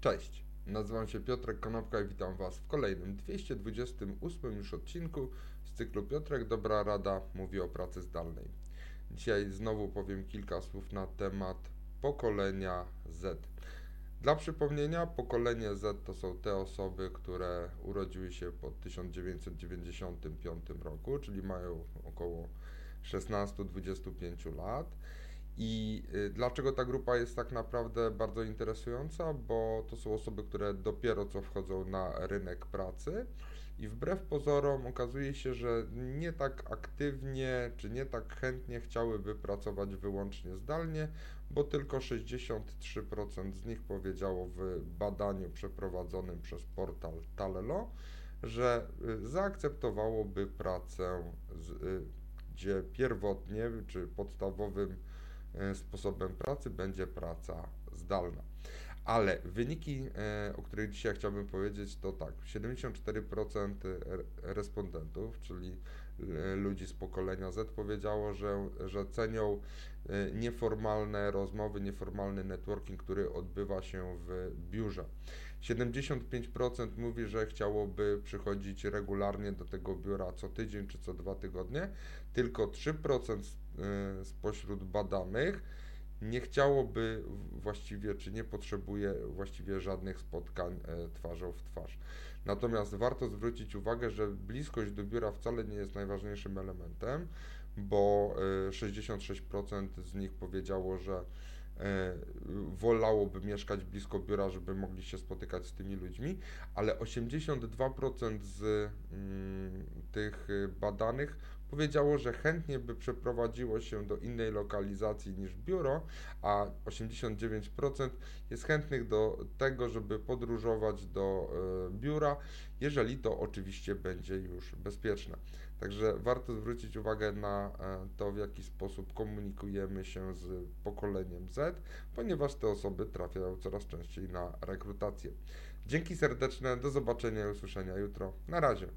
Cześć, nazywam się Piotrek Konopka i witam Was w kolejnym 228 już odcinku z cyklu Piotrek Dobra Rada mówi o pracy zdalnej. Dzisiaj znowu powiem kilka słów na temat pokolenia Z. Dla przypomnienia, pokolenie Z to są te osoby, które urodziły się po 1995 roku, czyli mają około 16-25 lat i y, dlaczego ta grupa jest tak naprawdę bardzo interesująca? Bo to są osoby, które dopiero co wchodzą na rynek pracy i wbrew pozorom okazuje się, że nie tak aktywnie czy nie tak chętnie chciałyby pracować wyłącznie zdalnie, bo tylko 63% z nich powiedziało w badaniu przeprowadzonym przez portal Talelo, że y, zaakceptowałoby pracę, y, gdzie pierwotnie czy podstawowym sposobem pracy będzie praca zdalna. Ale wyniki, e, o których dzisiaj chciałbym powiedzieć, to tak: 74% respondentów, czyli e, ludzi z pokolenia Z, powiedziało, że, że cenią nieformalne rozmowy, nieformalny networking, który odbywa się w biurze. 75% mówi, że chciałoby przychodzić regularnie do tego biura co tydzień czy co dwa tygodnie, tylko 3% Y, spośród badanych nie chciałoby właściwie, czy nie potrzebuje właściwie żadnych spotkań e, twarzą w twarz. Natomiast warto zwrócić uwagę, że bliskość do biura wcale nie jest najważniejszym elementem, bo 66% e, z nich powiedziało, że e, wolałoby mieszkać blisko biura, żeby mogli się spotykać z tymi ludźmi, ale 82% z mm, tych badanych powiedziało, że chętnie by przeprowadziło się do innej lokalizacji niż biuro, a 89% jest chętnych do tego, żeby podróżować do e, biura, jeżeli to oczywiście będzie już bezpieczne. Także warto zwrócić uwagę na e, to, w jaki sposób komunikujemy się z pokoleniem Z, ponieważ te osoby trafiają coraz częściej na rekrutację. Dzięki serdeczne, do zobaczenia i usłyszenia jutro. Na razie.